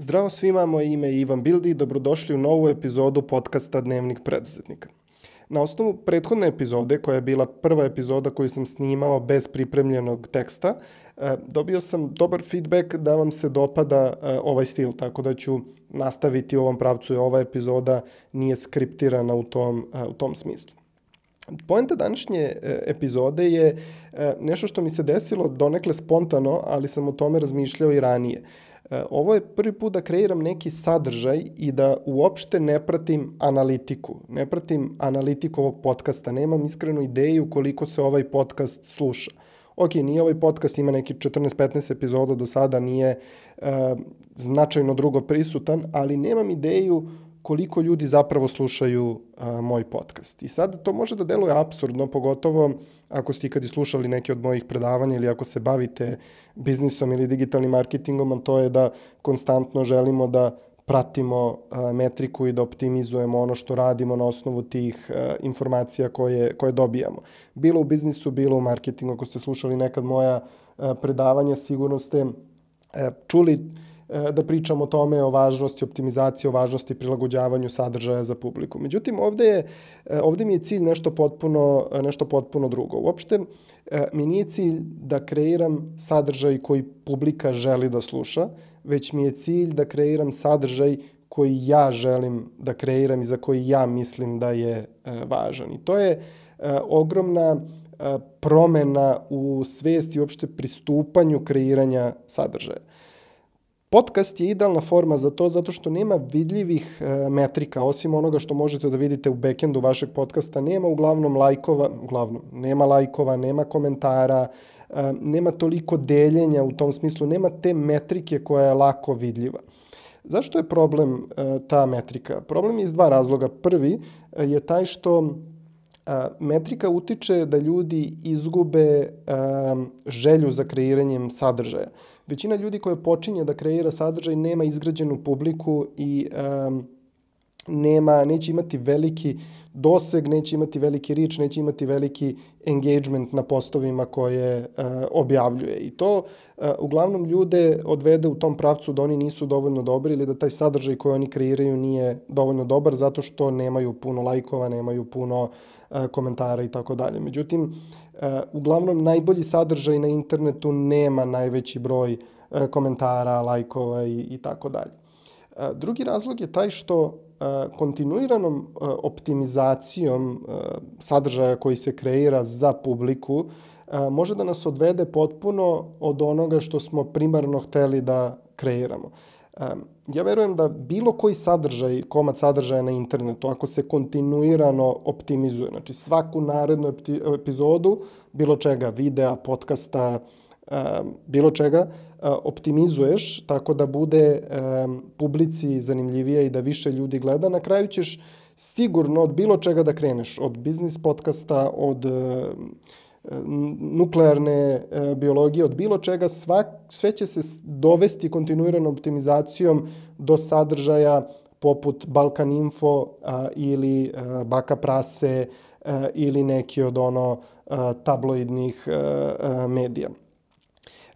Zdravo svima, moje ime je Ivan Bildi i dobrodošli u novu epizodu podcasta Dnevnik preduzetnika. Na osnovu prethodne epizode, koja je bila prva epizoda koju sam snimao bez pripremljenog teksta, e, dobio sam dobar feedback da vam se dopada e, ovaj stil, tako da ću nastaviti u ovom pravcu i ova epizoda nije skriptirana u tom, e, u tom smislu. Poenta današnje epizode je nešto što mi se desilo donekle spontano, ali sam o tome razmišljao i ranije. Ovo je prvi put da kreiram neki sadržaj i da uopšte ne pratim analitiku. Ne pratim analitiku ovog podcasta. Nemam iskrenu ideju koliko se ovaj podcast sluša. Ok, nije ovaj podcast, ima neki 14-15 epizoda do sada, nije e, značajno drugo prisutan, ali nemam ideju koliko ljudi zapravo slušaju a, moj podcast. I sad to može da deluje absurdno, pogotovo ako ste ikad slušali neke od mojih predavanja ili ako se bavite biznisom ili digitalnim marketingom, a to je da konstantno želimo da pratimo a, metriku i da optimizujemo ono što radimo na osnovu tih a, informacija koje, koje dobijamo. Bilo u biznisu, bilo u marketingu. Ako ste slušali nekad moja a, predavanja, sigurno ste a, čuli E, da pričam o tome, o važnosti optimizacije, o važnosti prilagođavanju sadržaja za publiku. Međutim, ovde, je, e, ovde mi je cilj nešto potpuno, nešto potpuno drugo. Uopšte, e, mi nije cilj da kreiram sadržaj koji publika želi da sluša, već mi je cilj da kreiram sadržaj koji ja želim da kreiram i za koji ja mislim da je važan. I to je ogromna promena u svesti i uopšte pristupanju kreiranja sadržaja. Podcast je idealna forma za to zato što nema vidljivih e, metrika, osim onoga što možete da vidite u backendu vašeg podcasta, nema uglavnom lajkova, uglavnom, nema lajkova, nema komentara, e, nema toliko deljenja u tom smislu, nema te metrike koja je lako vidljiva. Zašto je problem e, ta metrika? Problem je iz dva razloga. Prvi e, je taj što a, metrika utiče da ljudi izgube a, želju za kreiranjem sadržaja. Većina ljudi koja počinje da kreira sadržaj nema izgrađenu publiku i a, nema, neće imati veliki doseg, neće imati veliki rič, neće imati veliki engagement na postovima koje uh, objavljuje. I to uh, uglavnom ljude odvede u tom pravcu da oni nisu dovoljno dobri ili da taj sadržaj koji oni kreiraju nije dovoljno dobar zato što nemaju puno lajkova, nemaju puno uh, komentara i tako dalje. Međutim, uh, uglavnom najbolji sadržaj na internetu nema najveći broj uh, komentara, lajkova i, i tako dalje. Drugi razlog je taj što kontinuiranom optimizacijom sadržaja koji se kreira za publiku može da nas odvede potpuno od onoga što smo primarno hteli da kreiramo. Ja verujem da bilo koji sadržaj, komad sadržaja na internetu, ako se kontinuirano optimizuje, znači svaku narednu epizodu, bilo čega, videa, podcasta, bilo čega, optimizuješ tako da bude publici zanimljivije i da više ljudi gleda, na kraju ćeš sigurno od bilo čega da kreneš, od biznis podcasta, od nuklearne e, biologije, od bilo čega, sva, sve će se dovesti kontinuiranom optimizacijom do sadržaja poput Balkan Info a, ili a, Baka Prase a, ili neki od ono a, tabloidnih a, a, medija.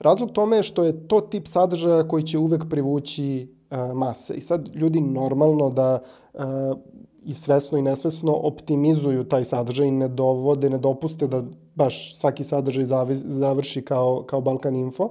Razlog tome je što je to tip sadržaja koji će uvek privući uh, mase. I sad ljudi normalno da uh, i svesno i nesvesno optimizuju taj sadržaj i ne dovode, ne dopuste da baš svaki sadržaj završi kao, kao Balkan Info.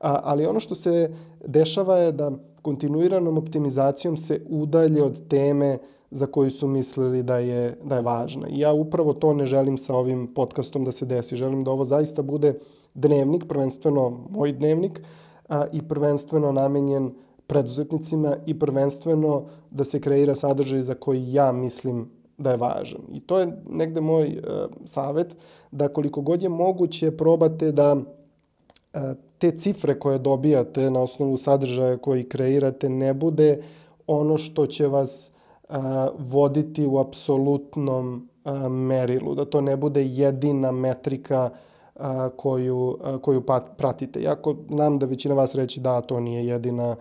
A, ali ono što se dešava je da kontinuiranom optimizacijom se udalje od teme za koju su mislili da je, da je važna. I ja upravo to ne želim sa ovim podcastom da se desi. Želim da ovo zaista bude dnevnik, prvenstveno moj dnevnik, a, i prvenstveno namenjen preduzetnicima i prvenstveno da se kreira sadržaj za koji ja mislim da je važan. I to je negde moj uh, savet, da koliko god je moguće probate da uh, te cifre koje dobijate na osnovu sadržaja koji kreirate ne bude ono što će vas voditi u apsolutnom merilu, da to ne bude jedina metrika koju, koju pratite. Iako znam da većina vas reći da to nije jedina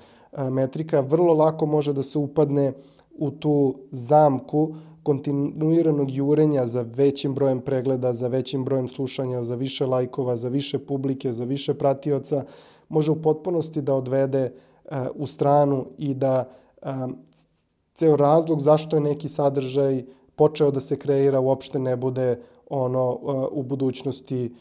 metrika, vrlo lako može da se upadne u tu zamku kontinuiranog jurenja za većim brojem pregleda, za većim brojem slušanja, za više lajkova, za više publike, za više pratioca, može u potpunosti da odvede u stranu i da ceo razlog zašto je neki sadržaj počeo da se kreira uopšte ne bude ono u budućnosti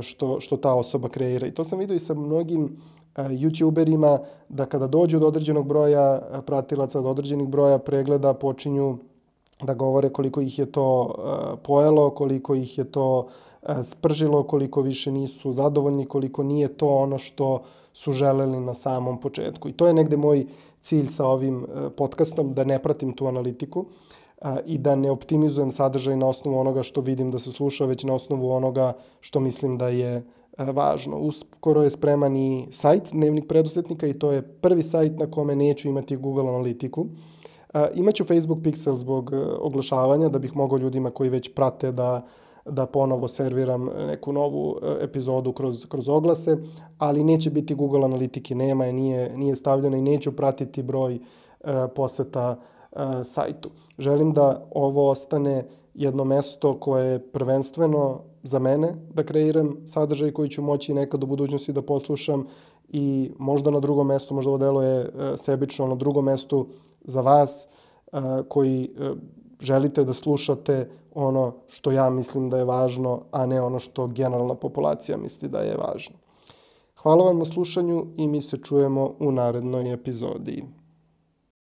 što, što ta osoba kreira. I to sam vidio i sa mnogim youtuberima da kada dođu do određenog broja pratilaca, do određenih broja pregleda, počinju da govore koliko ih je to pojelo, koliko ih je to spržilo, koliko više nisu zadovoljni, koliko nije to ono što su želeli na samom početku. I to je negde moj cilj sa ovim podcastom, da ne pratim tu analitiku i da ne optimizujem sadržaj na osnovu onoga što vidim da se sluša, već na osnovu onoga što mislim da je važno. Uskoro je spreman i sajt Dnevnik preduzetnika i to je prvi sajt na kome neću imati Google analitiku. Imaću Facebook Pixel zbog oglašavanja da bih mogao ljudima koji već prate da da ponovo serviram neku novu epizodu kroz, kroz oglase, ali neće biti Google analitike, nema je, nije, nije stavljena i neću pratiti broj poseta sajtu. Želim da ovo ostane jedno mesto koje je prvenstveno za mene da kreiram sadržaj koji ću moći nekad u budućnosti da poslušam i možda na drugom mestu, možda ovo delo je sebično, na drugom mestu za vas koji želite da slušate ono što ja mislim da je važno, a ne ono što generalna populacija misli da je važno. Hvala vam na slušanju i mi se čujemo u narednoj epizodi.